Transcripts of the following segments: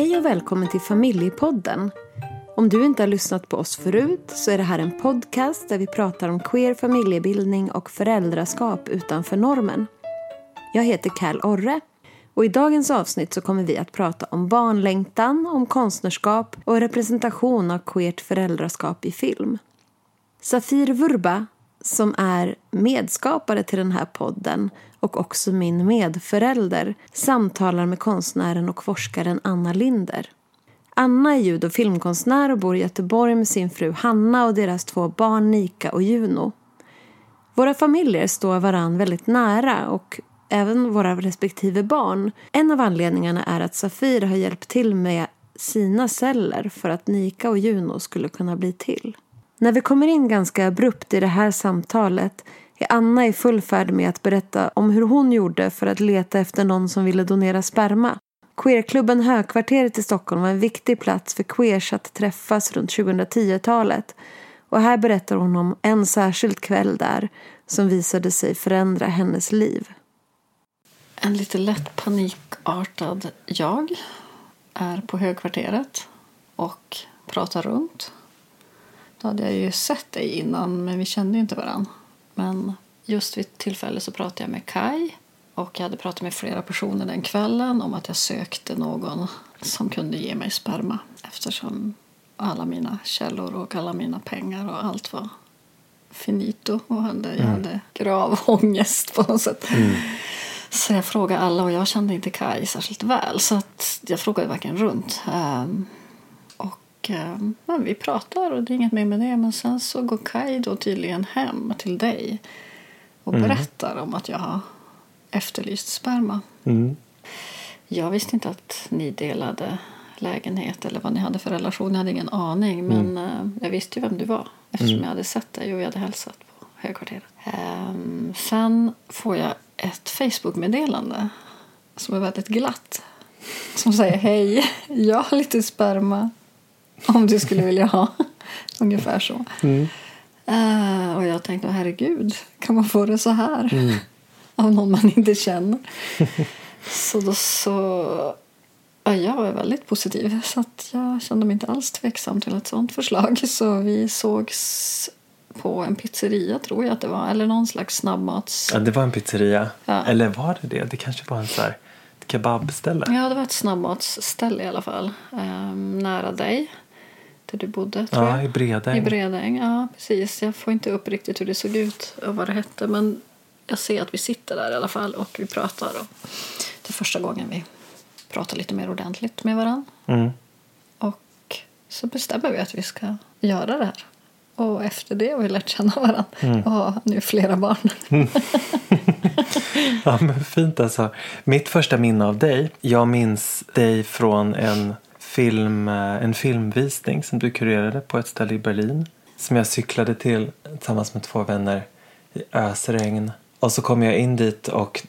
Hej och välkommen till Familjepodden. Om du inte har lyssnat på oss förut så är det här en podcast där vi pratar om queer familjebildning och föräldraskap utanför normen. Jag heter Cal Orre och i dagens avsnitt så kommer vi att prata om barnlängtan, om konstnärskap och representation av queert föräldraskap i film. Safir Vurba, som är medskapare till den här podden och också min medförälder, samtalar med konstnären och forskaren Anna Linder. Anna är ljud och filmkonstnär och bor i Göteborg med sin fru Hanna och deras två barn Nika och Juno. Våra familjer står varann väldigt nära och även våra respektive barn. En av anledningarna är att Safir har hjälpt till med sina celler för att Nika och Juno skulle kunna bli till. När vi kommer in ganska abrupt i det här samtalet är Anna i full färd med att berätta om hur hon gjorde för att leta efter någon som ville donera sperma. Queerklubben Högkvarteret i Stockholm var en viktig plats för queers att träffas runt 2010-talet. Och här berättar hon om en särskild kväll där som visade sig förändra hennes liv. En lite lätt panikartad jag är på Högkvarteret och pratar runt. Då hade jag ju sett dig innan, men vi kände inte varandra. Men just vid ett tillfälle så pratade jag med Kai och jag hade pratat med flera personer den kvällen om att jag sökte någon som kunde ge mig sperma eftersom alla mina källor och alla mina pengar och allt var finito och hade, jag Mm. hade grav ångest på något sätt. Så jag frågade alla och jag kände inte Kai särskilt väl så jag frågade verkligen runt. Ehm, och ehm, ja, vi pratar och det är inget mer med det men sen så går Kai då tydligen hem till dig och Mm. berättar om att jag har efterlyst sperma. Mm. Jag visste inte att ni delade lägenhet eller vad ni hade för relation. Jag hade ingen aning. Men eh, jag visste ju vem du var eftersom jag hade sett dig och vi hade hälsat på Högkvarteret. Ehm, sen får jag ett Facebook-meddelande som är väldigt glatt. Som säger hej, jag har lite sperma om du skulle vilja ha. Ungefär så. Mm. Eh, och jag tänkte, herregud, kan man få det så här? Av någon man inte känner. så då så... Ja, jag var väldigt positiv. Så att jag kände mig inte alls tveksam till ett sånt förslag. Så vi sågs på en pizzeria, tror jag att det var. Eller någon slags snabbmats... Ja, det var en pizzeria. Ja. Eller var det det? Det kanske var en så här kebabställe. Ja, det var ett snabbmatsställe i alla fall. Ehm, nära dig. Där du bodde, tror jag. Ja, i Bredäng. I Bredäng, ja precis. Jag får inte upp riktigt hur det såg ut och vad det hette. Men jag ser att vi sitter där i alla fall och vi pratar. Och det är första gången vi pratar lite mer ordentligt med varandra. Mm. Och så bestämmer vi att vi ska göra det här. Och efter det har vi lärt känna varandra och har nu flera barn. Ja, men fint alltså. Mitt första minne av dig, jag minns dig från en, film, eh, en filmvisning som du kurerade på ett ställe i Berlin. Som jag cyklade till tillsammans med två vänner i ösregn. Och så kommer jag in dit och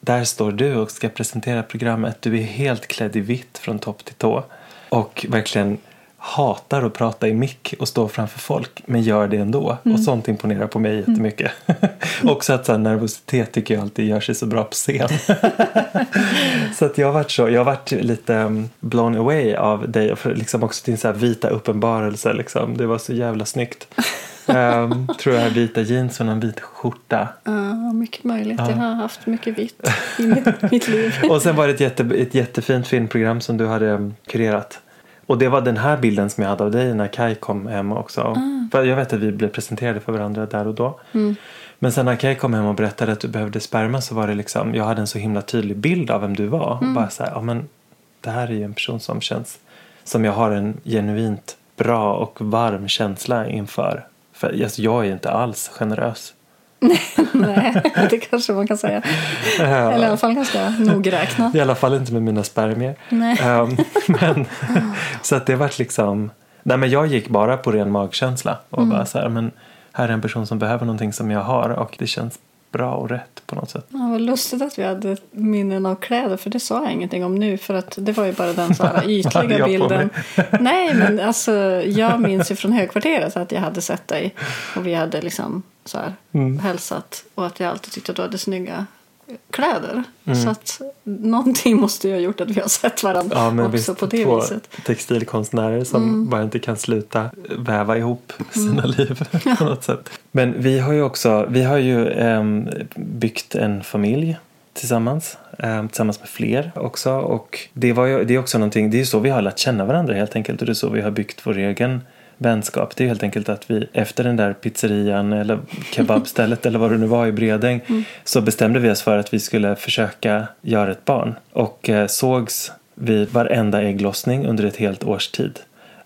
där står du och ska presentera programmet. Du är helt klädd i vitt från topp till tå. Och verkligen hatar att prata i mick och stå framför folk men gör det ändå. Och sånt imponerar på mig jättemycket. Också att så här, nervositet tycker jag alltid gör sig så bra på scen. så att jag har varit så, jag har varit lite um, blown away av dig och liksom också din så vita uppenbarelse liksom. Det var så jävla snyggt. um, tror jag vita jeans och en vit skjorta. Ja, mycket möjligt. Jag har haft mycket vitt i mitt, mitt liv. Och sen var det ett, jätte, ett jättefint filmprogram som du hade um, kurerat. Och det var den här bilden som jag hade av dig när Kai kom hem också. För jag vet att vi blev presenterade för varandra där och då. Men sen när Kai kom hem och berättade att du behövde sperma så var det liksom, jag hade en så himla tydlig bild av vem du var. Och bara så här, ja men det här är ju en person som känns, som jag har en genuint bra och varm känsla inför. För alltså, jag är inte alls generös. Nej, det kanske man kan säga. Eller i alla fall ganska nogräknat. I alla fall inte med mina spermier. Nej. Ehm, men, så att det vart liksom... Nej, men jag gick bara på ren magkänsla. Och Mm. bara så här, men här är en person som behöver någonting som jag har och det känns bra och rätt på något sätt. Ja, vad lustigt att vi hade minnen av kläder för det sa jag ingenting om nu för att det var ju bara den så här ytliga bilden. Nej men alltså jag minns ju från högkvarteret att jag hade sett dig och vi hade liksom så här Mm. hälsat och att jag alltid tyckte att du hade snygga kläder. Så att någonting måste ju ha gjort att vi har sett varandra Ja, också visst, på det två viset. textilkonstnärer som bara inte kan sluta väva ihop sina liv på något sätt. Men vi har ju också, vi har ju ehm, byggt en familj tillsammans. ehm, tillsammans med fler också. Och det, var ju, det är också någonting, det är ju så vi har lärt känna varandra helt enkelt. Och det är så vi har byggt vår egen vänskap. Det är helt enkelt att vi efter den där pizzerian eller kebabstället eller vad det nu var i Bredäng så bestämde vi oss för att vi skulle försöka göra ett barn. Och eh, sågs vid varenda ägglossning under ett helt års tid.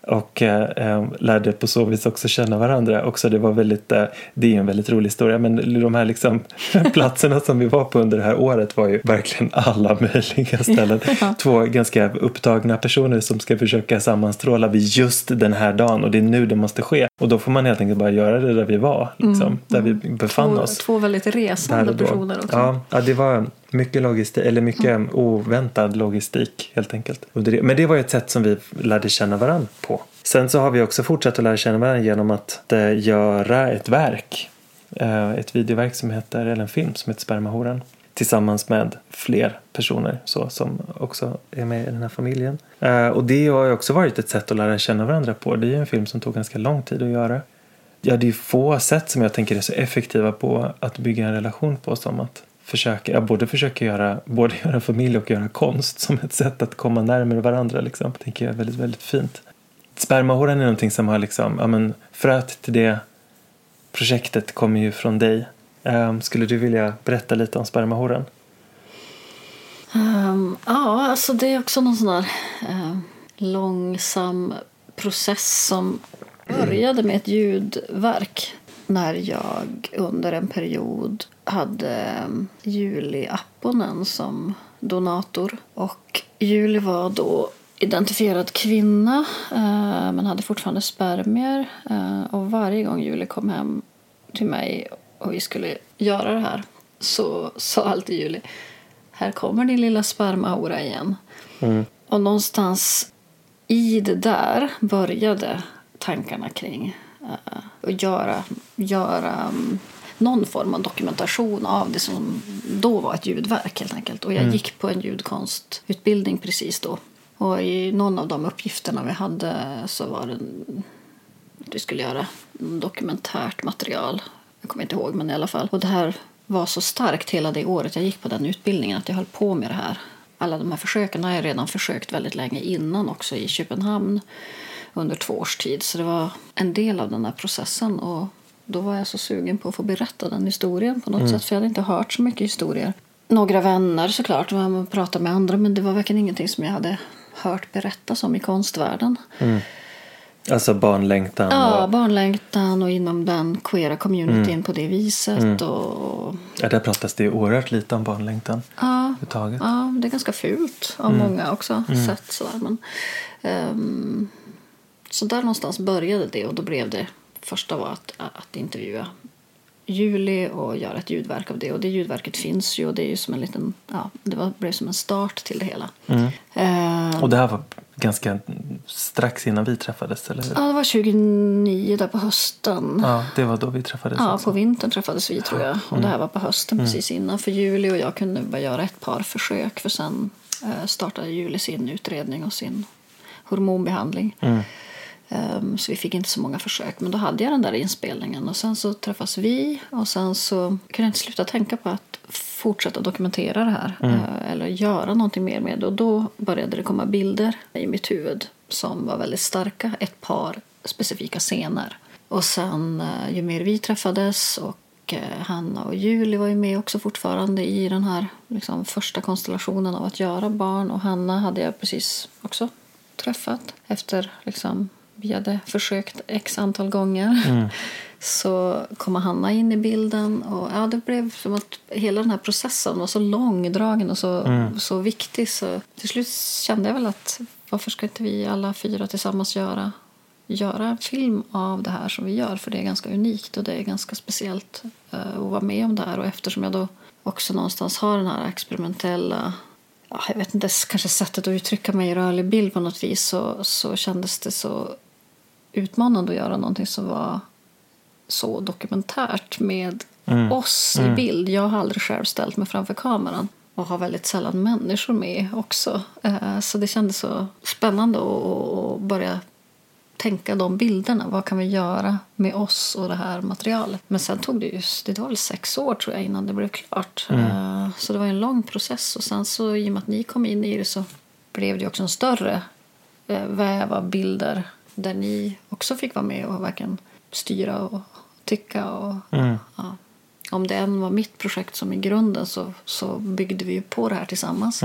Och eh, eh, lärde på så vis också känna varandra. Också det, var väldigt, eh, det är en väldigt rolig historia men de här liksom platserna som vi var på under det här året var ju verkligen alla möjliga ställen. Två ganska upptagna personer som ska försöka sammanstråla vid just den här dagen och det är nu det måste ske. Och då får man helt enkelt bara göra det där vi var, liksom, där vi befann Två, oss. två väldigt resande personer också. Ja, ja, det var mycket logistik, eller mycket oväntad logistik helt enkelt. Men det var ju ett sätt som vi lärde känna varandra på. Sen så har vi också fortsatt att lära känna varandra genom att eh, göra ett verk. Eh, ett videoverk som heter, eller en film som heter Spermahoran. Tillsammans med fler personer så, som också är med i den här familjen. Eh, och det har ju också varit ett sätt att lära känna varandra på. Det är ju en film som tog ganska lång tid att göra. Ja, det är få sätt som jag tänker är så effektiva på att bygga en relation på som att försöker, jag både försöka göra, både göra familj och göra konst som ett sätt att komma närmare varandra. Liksom. Det tänker jag är väldigt, väldigt fint. Spermahoran är någonting som har liksom, ja men fröet till det projektet kommer ju från dig. Um, skulle du vilja berätta lite om spermahoran? Um, ehm, ja, alltså det är också någon sån där ehm, långsam process som började med ett ljudverk när jag under en period hade um, Julie Apponen som donator. Och Julie var då identifierad kvinna eh, men hade fortfarande spermier. Eh, och varje gång Julie kom hem till mig och vi skulle göra det här så sa alltid Julie här kommer din lilla spermaura igen. Och någonstans i det där började tankarna kring uh, att göra, göra um, någon form av dokumentation av det som då var ett ljudverk helt enkelt. Och jag gick på en ljudkonstutbildning precis då. Och i någon av de uppgifterna vi hade så var det vi skulle göra dokumentärt material. Jag kommer inte ihåg men i alla fall. Och det här var så starkt hela det året jag gick på den utbildningen att jag höll på med det här. Alla de här försöken har jag redan försökt väldigt länge innan också i Köpenhamn under två års tid. Så det var en del av den här processen och då var jag så sugen på att få berätta den historien på något sätt för jag hade inte hört så mycket historier. Några vänner såklart, man pratade med andra men det var verkligen ingenting som jag hade hört berättas om i konstvärlden. Alltså barnlängtan Ja, och barnlängtan och inom den queera communityn på det viset. Och, ja, där pratas det oerhört lite om barnlängtan ja, ja, det är ganska fult av många också. Sett sådär. Men, ehm, så där någonstans började det och då blev det första var att, att intervjua Julie och göra ett ljudverk av det. Och det ljudverket finns ju och det är ju som en liten, ja, det var, blev som en start till det hela. Ehm, Och det här var ganska strax innan vi träffades, eller hur? ja, det var 2009 där på hösten. Ja, det var då vi träffades Ja, också. på vintern träffades vi tror jag. Och det här var på hösten precis innan. För Julie och jag kunde bara göra ett par försök. För sen eh, startade Julie sin utredning och sin hormonbehandling. Ehm, så vi fick inte så många försök. Men då hade jag den där inspelningen. Och sen så träffas vi. Och sen så kunde jag inte sluta tänka på att fortsätta dokumentera det här. eh, Eller göra någonting mer med det. Och då började det komma bilder i mitt huvud. Som var väldigt starka. Ett par specifika scener. Och sen eh, ju mer vi träffades och eh, Hanna och Julie var ju med också fortfarande i den här liksom, första konstellationen av att göra barn. Och Hanna hade jag precis också träffat efter liksom, vi hade försökt x antal gånger. Så kom Hanna in i bilden och ja, det blev som att hela den här processen var så långdragen och så, så viktig. Så till slut kände jag väl att varför ska inte vi alla fyra tillsammans göra göra en film av det här som vi gör för det är ganska unikt och det är ganska speciellt eh, att vara med om det här och eftersom jag då också någonstans har den här experimentella ja, jag vet inte, kanske sättet att uttrycka mig i rörlig bild på något vis så, så kändes det så utmanande att göra någonting som var så dokumentärt med oss i bild. Jag har aldrig själv ställt mig framför kameran och har väldigt sällan människor med också. Eh, så det kändes så spännande att börja tänka de bilderna. Vad kan vi göra med oss och det här materialet? Men sen tog det ju, det var väl sex år tror jag innan det blev klart. Eh, Så det var en lång process och sen så i och med att ni kom in i det så blev det också en större eh, väv av bilder där ni också fick vara med och verkligen styra och tycka. Och, ja. Om det än var mitt projekt som i grunden så, så byggde vi ju på det här tillsammans.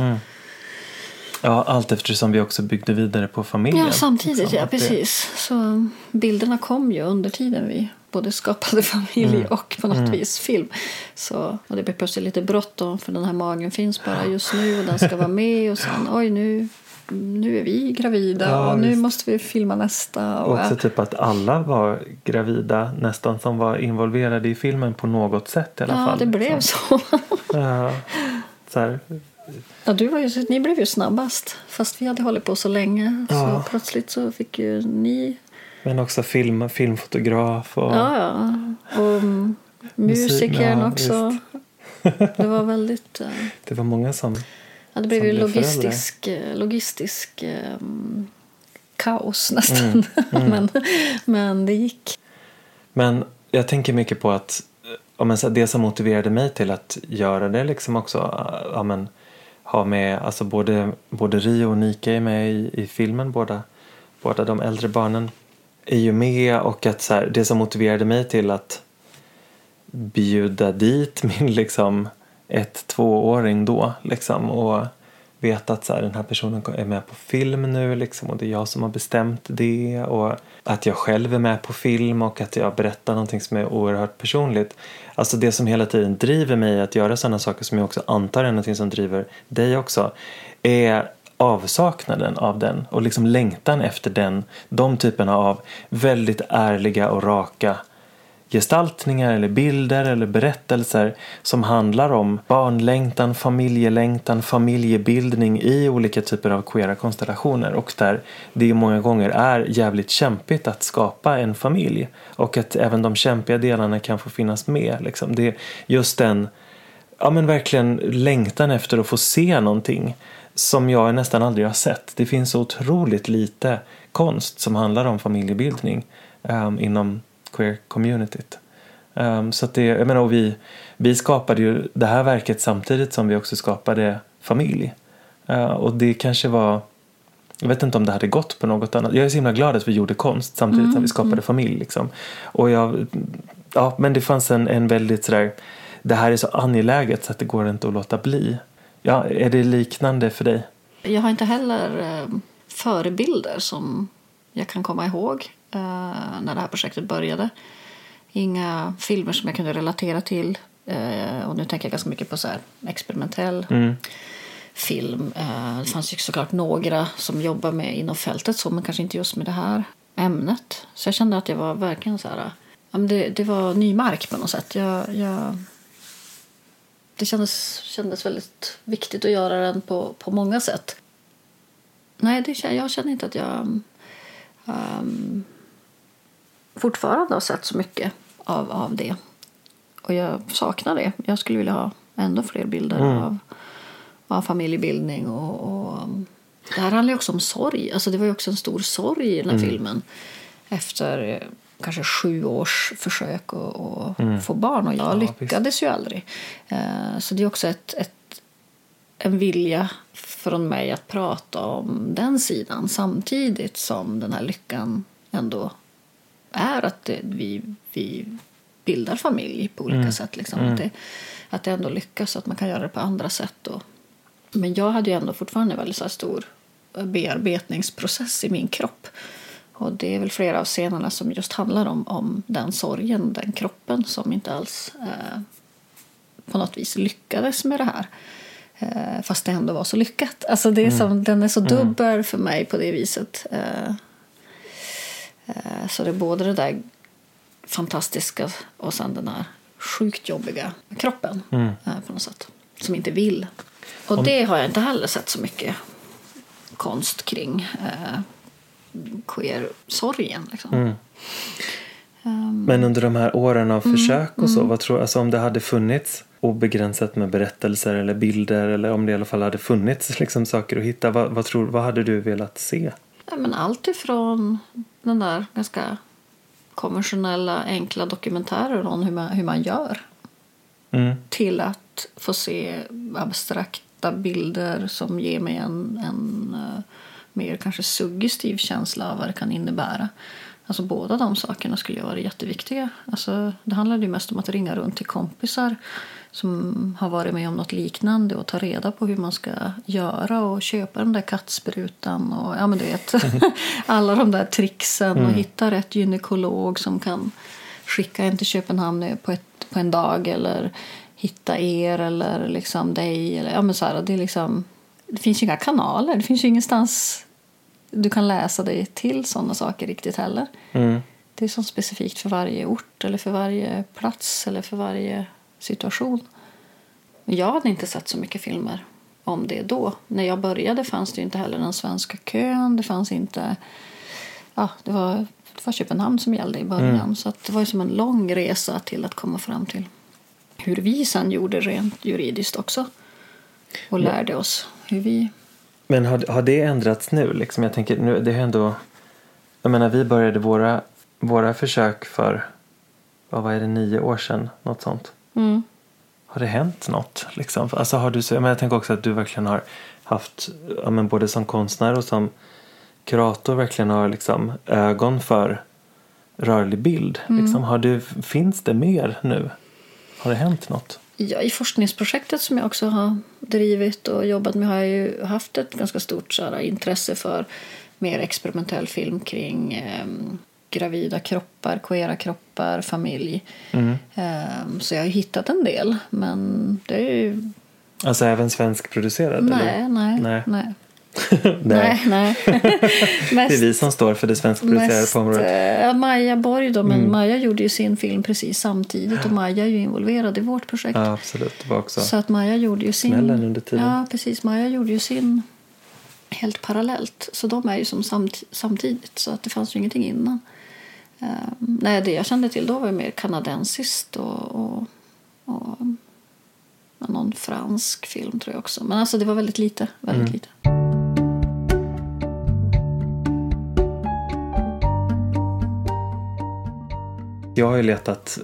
Ja, allt eftersom vi också byggde vidare på familjen. Ja, samtidigt. liksom, Ja, att det- precis. Så bilderna kom ju under tiden vi både skapade familj Mm. och på något vis film. Så, och det blev plötsligt lite bråttom för den här magen finns bara just nu och den ska vara med och sen oj nu, nu är vi gravida Ja, och nu visst. måste vi filma nästa. Och Och, också typ att alla var gravida nästan som var involverade i filmen på något sätt i alla ja, fall. det blev liksom. så. Ja, så här, Ja, du var ju, ni blev ju snabbast fast vi hade hållit på så länge. Ja. Så plötsligt så fick ju ni men också film, filmfotograf och Ja, ja. Och Musik, musikern ja, också. Det var väldigt... eh, det var många som... Ja, det blev ju logistisk, eh, logistisk eh, kaos nästan. men, men det gick. Men jag tänker mycket på att ja, men så det som motiverade mig till att göra det liksom också ja, men, ha med, alltså både, både Rio och Nika är med i, i filmen, båda, båda de äldre barnen är ju med och att så här, det som motiverade mig till att bjuda dit min liksom ett tvååring då liksom och veta att så här, den här personen är med på film nu liksom och det är jag som har bestämt det och att jag själv är med på film och att jag berättar någonting som är oerhört personligt. Alltså det som hela tiden driver mig att göra sådana saker som jag också antar är någonting som driver dig också är avsaknaden av den och liksom längtan efter den, de typerna av väldigt ärliga och raka gestaltningar eller bilder eller berättelser som handlar om barnlängtan, familjelängtan, familjebildning i olika typer av queera konstellationer och där det många gånger är jävligt kämpigt att skapa en familj och att även de kämpiga delarna kan få finnas med. Liksom. Det är just den ja men verkligen längtan efter att få se någonting som jag nästan aldrig har sett. Det finns så otroligt lite konst som handlar om familjebildning um, inom queer-communityt. Um, så att det, jag menar, och vi, vi skapade ju det här verket samtidigt som vi också skapade familj. Uh, och det kanske var jag vet inte om det hade gått på något annat. Jag är så himla glad att vi gjorde konst samtidigt som vi skapade familj. Liksom. Och jag, ja, men det fanns en, en väldigt sådär, det här är så angeläget så att det går inte att låta bli. Ja, är det liknande för dig? Jag har inte heller eh, förebilder som jag kan komma ihåg eh, när det här projektet började. Inga filmer som jag kunde relatera till. Eh, och nu tänker jag ganska mycket på så här experimentell film. Eh, det fanns ju såklart några som jobbar med inom fältet så, men kanske inte just med det här ämnet. Så jag kände att jag var verkligen så här... Men det, det var ny mark på något sätt. Jag, jag, det kändes, kändes väldigt viktigt att göra den på, på många sätt. Nej, det, jag känner inte att jag um, fortfarande har sett så mycket av, av det. Och jag saknar det. Jag skulle vilja ha ännu fler bilder av, av familjebildning. Och, och, um, det här handlar ju också om sorg. Alltså det var ju också en stor sorg i den här filmen. Efter eh, kanske sju års försök att att få barn. Och jag Ja, lyckades ju aldrig. Eh, så det är också ett, ett, en vilja från mig att prata om den sidan samtidigt som den här lyckan ändå är att vi, vi bildar familj på olika sätt. Liksom. Att, det, att det ändå lyckas, att man kan göra det på andra sätt. Och, men jag hade ju ändå fortfarande en väldigt stor bearbetningsprocess i min kropp. Och det är väl flera av scenerna som just handlar om, om den sorgen, den kroppen som inte alls eh, på något vis lyckades med det här. Eh, fast det ändå var så lyckat. Alltså det är som, den är så dubbel för mig på det viset. Eh, så det är både det där fantastiska och sen den här sjukt jobbiga kroppen eh, på något sätt. Som inte vill. Och det har jag inte heller sett så mycket konst kring. Eh, queer-sorgen. Liksom. Mm. Ehm, Men under de här åren av försök och så, vad tror, alltså om det hade funnits obegränsat med berättelser eller bilder eller om det i alla fall hade funnits liksom saker att hitta, vad, vad, tror, vad hade du velat se? Ja, men allt ifrån den där ganska konventionella enkla dokumentärer om hur man, hur man gör Mm. till att få se abstrakta bilder som ger mig en, en eh, mer kanske suggestiv känsla av vad det kan innebära. Alltså båda de sakerna skulle ju vara jätteviktiga. Alltså, det handlade ju mest om att ringa runt till kompisar som har varit med om något liknande och ta reda på hur man ska göra och köpa den där kattsprutan och ja men du vet alla de där tricksen och hitta rätt gynekolog som kan skicka en till Köpenhamn på, ett, på en dag eller hitta er eller liksom dig. Eller, ja, men så här, det, är liksom, det finns ju inga kanaler, det finns ju ingenstans du kan läsa dig till sådana saker riktigt heller. Mm. Det är så specifikt för varje ort eller för varje plats eller för varje situation. Jag hade inte sett så mycket filmer om det då. När jag började fanns det inte heller den svenska kön. Det fanns inte... Ja, det var, det var Köpenhamn som gällde i början. Så att det var som en lång resa till att komma fram till hur vi sen gjorde rent juridiskt också. Och lärde oss hur vi... Men har, har det ändrats nu? Liksom? Jag tänker, nu, det är ändå... Jag menar, vi började våra, våra försök för, vad var det, nio år sedan? Något sånt. Mm. Har det hänt något? Liksom? Alltså, har du, men jag tänker också att du verkligen har haft, ja, men både som konstnär och som kurator, verkligen har liksom ögon för rörlig bild. Liksom. Har du, finns det mer nu? Har det hänt något? Ja, I forskningsprojektet som jag också har drivit och jobbat med har jag ju haft ett ganska stort så här, intresse för mer experimentell film kring ehm, gravida kroppar, queera kroppar, familj. Mm. Ehm, så jag har hittat en del, men det är ju... Alltså även svenskproducerad? Nej, eller? nej, Nej. nej. Nej. nej, nej. Det är Mest- vi som står för det svenskproducerade Mest, på området. eh, ja, Maja Borg då, men Mm. Maja gjorde ju sin film precis samtidigt och Maja är ju involverad i vårt projekt. Ja, absolut. Det var också Så att Maja gjorde ju sin... smällen under tiden. Ja, precis. Maja gjorde ju sin helt parallellt. Så de är ju som samt, samtidigt, så att det fanns ju ingenting innan. Uh, nej, det jag kände till då var mer kanadensiskt och, och, och någon fransk film tror jag också. Men alltså det var väldigt lite. Väldigt Mm. lite. Jag har ju letat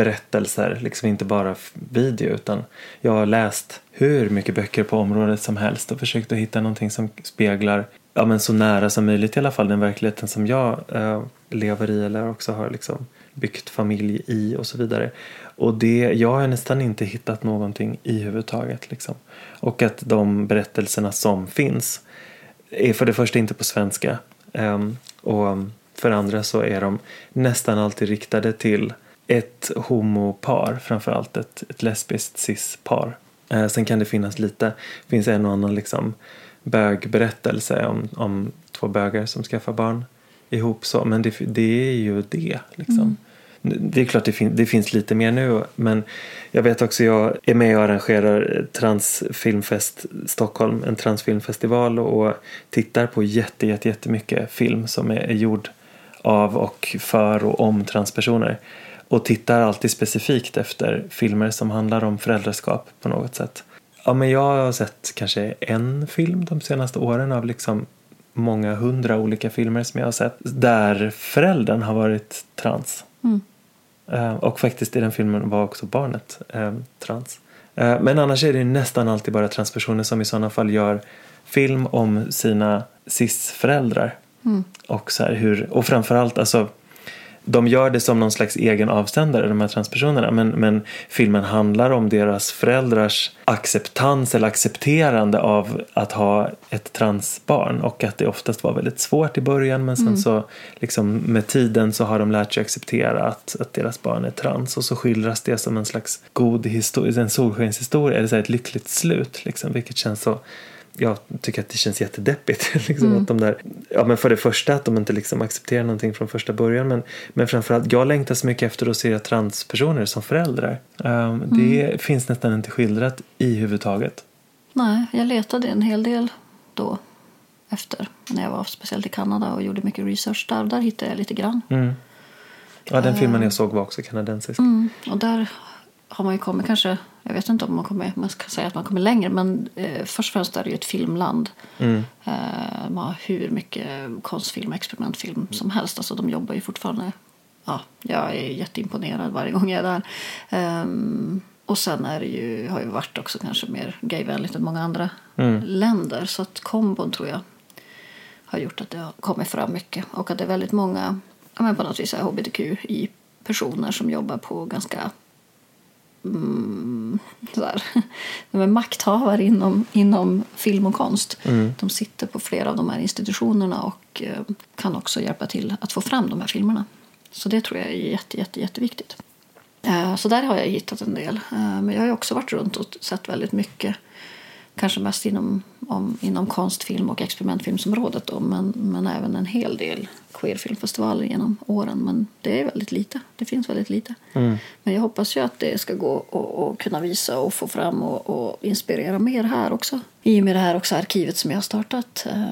berättelser, liksom inte bara video utan jag har läst hur mycket böcker på området som helst och försökt att hitta någonting som speglar ja, men så nära som möjligt i alla fall den verkligheten som jag eh, lever i eller också har liksom byggt familj i och så vidare. Och det, jag har nästan inte hittat någonting i huvud taget Liksom. Och att de berättelserna som finns är för det första inte på svenska. eh, och för det andra så är de nästan alltid riktade till ett homopar, framförallt ett, ett lesbiskt cis-par. Eh, sen kan det finnas lite, finns en och annan liksom bögberättelse om, om två bögar som skaffar barn ihop så, men det, det är ju det liksom. Det är klart det, fin- det finns lite mer nu men jag vet också jag är med och arrangerar Transfilmfest Stockholm, en transfilmfestival och tittar på jätte, jätte, jättemycket film som är, är gjord av och för och om transpersoner och tittar alltid specifikt efter filmer som handlar om föräldraskap på något sätt. Ja, men jag har sett kanske en film de senaste åren av liksom många hundra olika filmer som jag har sett där föräldern har varit trans. Mm. Eh, Och faktiskt i den filmen var också barnet eh, trans. Eh, Men annars är det nästan alltid bara transpersoner som i sådana fall gör film om sina cis-föräldrar. Mm. Och, så här hur, och framförallt, alltså, de gör det som någon slags egen avsändare, de här transpersonerna. Men, men filmen handlar om deras föräldrars acceptans eller accepterande av att ha ett transbarn. Och att det oftast var väldigt svårt i början men sen så liksom med tiden så har de lärt sig acceptera att, att deras barn är trans. Och så skildras det som en slags god historia, en solskenshistoria, eller så ett lyckligt slut. Liksom, vilket känns så jag tycker att det känns jättedeppigt. liksom, att de där, ja, men för det första att de inte liksom accepterar någonting från första början men, men framförallt, jag längtar så mycket efter att se transpersoner som föräldrar. Um, Det finns nästan inte skildrat i huvudtaget. Nej, jag letade en hel del då efter när jag var speciellt i Kanada och gjorde mycket research där. Där hittade jag lite grann. Mm. Ja, den filmen jag såg var också kanadensisk. Mm, och där har man ju kommit kanske, jag vet inte om man kommer, man ska säga att man kommer längre, men eh, först och främst är det ju ett filmland. Mm. Eh, man har hur mycket konstfilm och experimentfilm som helst. Alltså de jobbar ju fortfarande, ja, jag är jätteimponerad varje gång jag är där. Ehm, och sen är det ju, har ju varit också kanske mer gayvänligt än många andra Mm. länder. Så att kombon tror jag har gjort att det har kommit fram mycket. Och att det är väldigt många, ja men på något vis hbtqi-personer som jobbar på ganska mm, sådär, de är makthavare inom, inom film och konst. Mm. De sitter på flera av de här institutionerna och eh, kan också hjälpa till att få fram de här filmerna. Så det tror jag är jätte, jätte, jätteviktigt. Eh, Så där har jag hittat en del. Eh, Men jag har också varit runt och sett väldigt mycket. Kanske mest inom, om, inom konstfilm och experimentfilmsområdet. Då, men, men även en hel del queerfilmfestivaler genom åren. Men det är väldigt lite. Det finns väldigt lite. Mm. Men jag hoppas ju att det ska gå och kunna visa och få fram och, och inspirera mer här också. I och med det här också arkivet som jag har startat. eh,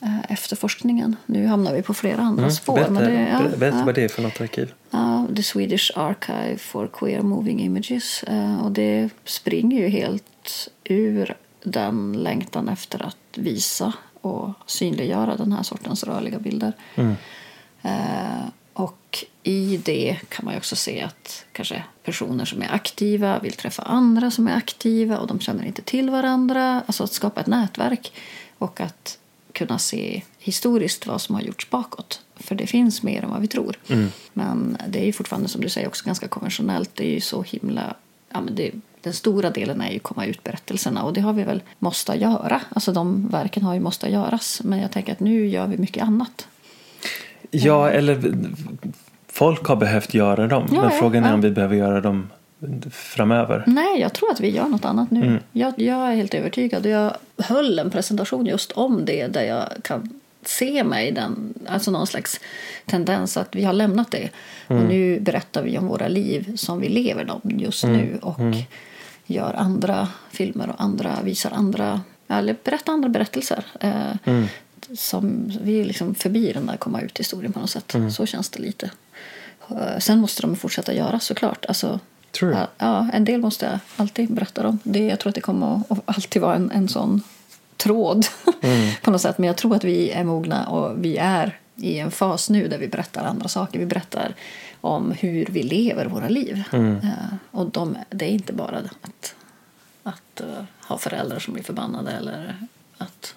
eh, Efter forskningen. Nu hamnar vi på flera andra Mm. spår. Berätta, men det, ja, ber- berätta ja. vad det är för något arkiv. Ja, The Swedish Archive for Queer Moving Images. Eh, Och det springer ju helt ur den längtan efter att visa och synliggöra den här sortens rörliga bilder. Mm. Eh, Och i det kan man ju också se att kanske personer som är aktiva vill träffa andra som är aktiva och de känner inte till varandra. Alltså att skapa ett nätverk och att kunna se historiskt vad som har gjorts bakåt. För det finns mer än vad vi tror. Men det är ju fortfarande som du säger också ganska konventionellt. Det är ju så himla... Ja, men det, den stora delen är ju komma ut berättelserna och det har vi väl måste göra. Alltså de verken har ju måste göras. Men jag tänker att nu gör vi mycket annat. Ja, eller folk har behövt göra dem. Ja, men ja, frågan är ja. om vi behöver göra dem framöver. Nej, jag tror att vi gör något annat nu. Jag, jag är helt övertygad. Jag höll en presentation just om det där jag kan se mig den, alltså någon slags tendens att vi har lämnat det. Och nu berättar vi om våra liv som vi lever dem just nu och gör andra filmer och andra, visar andra, eller berättar andra berättelser. Eh, som, vi är liksom förbi den där komma ut-historien på något sätt. Så känns det lite. Eh, Sen måste de fortsätta göra såklart. Alltså, Tror du? Ja, en del måste jag alltid berätta om. Det, jag tror att det kommer att alltid vara en, en sån tråd på något sätt. Men jag tror att vi är mogna och vi är i en fas nu där vi berättar andra saker. Vi berättar om hur vi lever våra liv. Eh, och de, det är inte bara att, att eh, ha föräldrar som blir förbannade eller att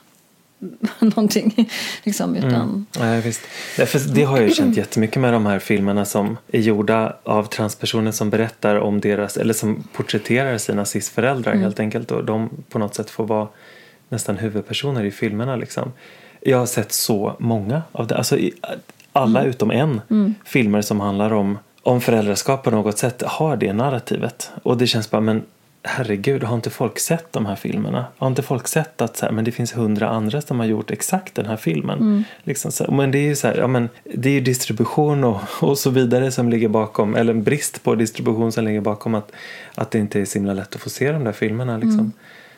någonting. Liksom, utan, Nej, visst. Därför, det har jag ju känt jättemycket med de här filmerna som är gjorda av transpersoner som berättar om deras, eller som porträtterar sina cisföräldrar helt enkelt. Och de på något sätt får vara nästan huvudpersoner i filmerna. Liksom. Jag har sett så många av det. Alltså, alla utom en filmer som handlar om, om föräldraskap på något sätt har det narrativet. Och det känns bara, men herregud, har inte folk sett de här filmerna? Har inte folk sett att så här, men det finns hundra andra som har gjort exakt den här filmen? Liksom så, men det är ju så här, ja, men det är distribution och, och så vidare som ligger bakom, eller en brist på distribution som ligger bakom att, att det inte är så himla lätt att få se de där filmerna. Liksom.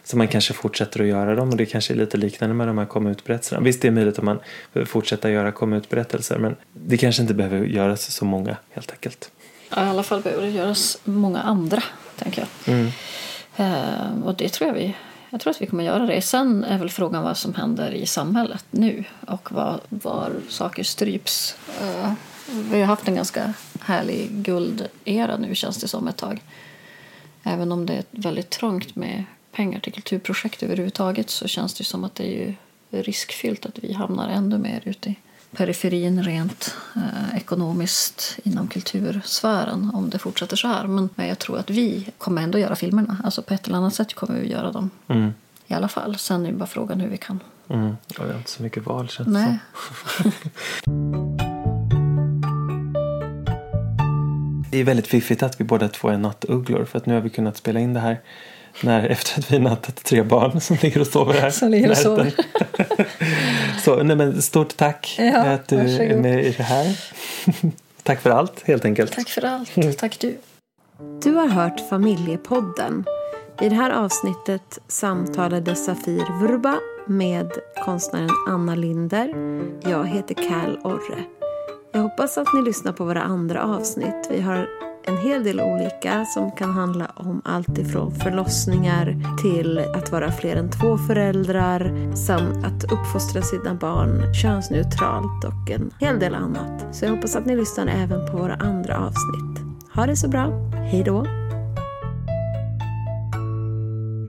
Så man kanske fortsätter att göra dem och det kanske är lite liknande med de här komma ut-berättelserna. Visst, det är möjligt att man fortsätta göra komma ut-berättelser men det kanske inte behöver göras så många helt enkelt. ja, I alla fall behöver det göras många andra, tänker jag. Mm. Eh, och det tror jag vi jag tror att vi kommer göra det. Sen är väl frågan vad som händer i samhället nu och var, var saker stryps. Eh, vi har haft en ganska härlig guldera nu känns det som ett tag. Även om det är väldigt trångt med pengar till kulturprojekt överhuvudtaget så känns det som att det är riskfyllt att vi hamnar ännu mer ute i periferin rent eh, ekonomiskt inom kultursfären om det fortsätter så här. Men, men jag tror att vi kommer ändå göra filmerna. Alltså på ett eller annat sätt kommer vi göra dem Mm. i alla fall. Sen är det bara frågan hur vi kan. Mm. Jag har inte så mycket val känns det som. Det är väldigt fiffigt att vi båda två är nattugglor för att nu har vi kunnat spela in det här när, efter att vi nattat tre barn som ligger och sover här. Som ligger och närheten. Så, nej, men stort tack Ja, att du är varsågod. med i det här. tack för allt helt enkelt. Tack för allt. Tack du. Du har hört Familjepodden. I det här avsnittet samtalade Safir Vurba med konstnären Anna Linder. Jag heter Cal Orre. Jag hoppas att ni lyssnar på våra andra avsnitt. Vi har en hel del olika som kan handla om allt ifrån förlossningar till att vara fler än två föräldrar samt att uppfostra sina barn könsneutralt och en hel del annat. Så jag hoppas att ni lyssnar även på våra andra avsnitt. Ha det så bra. Hej då!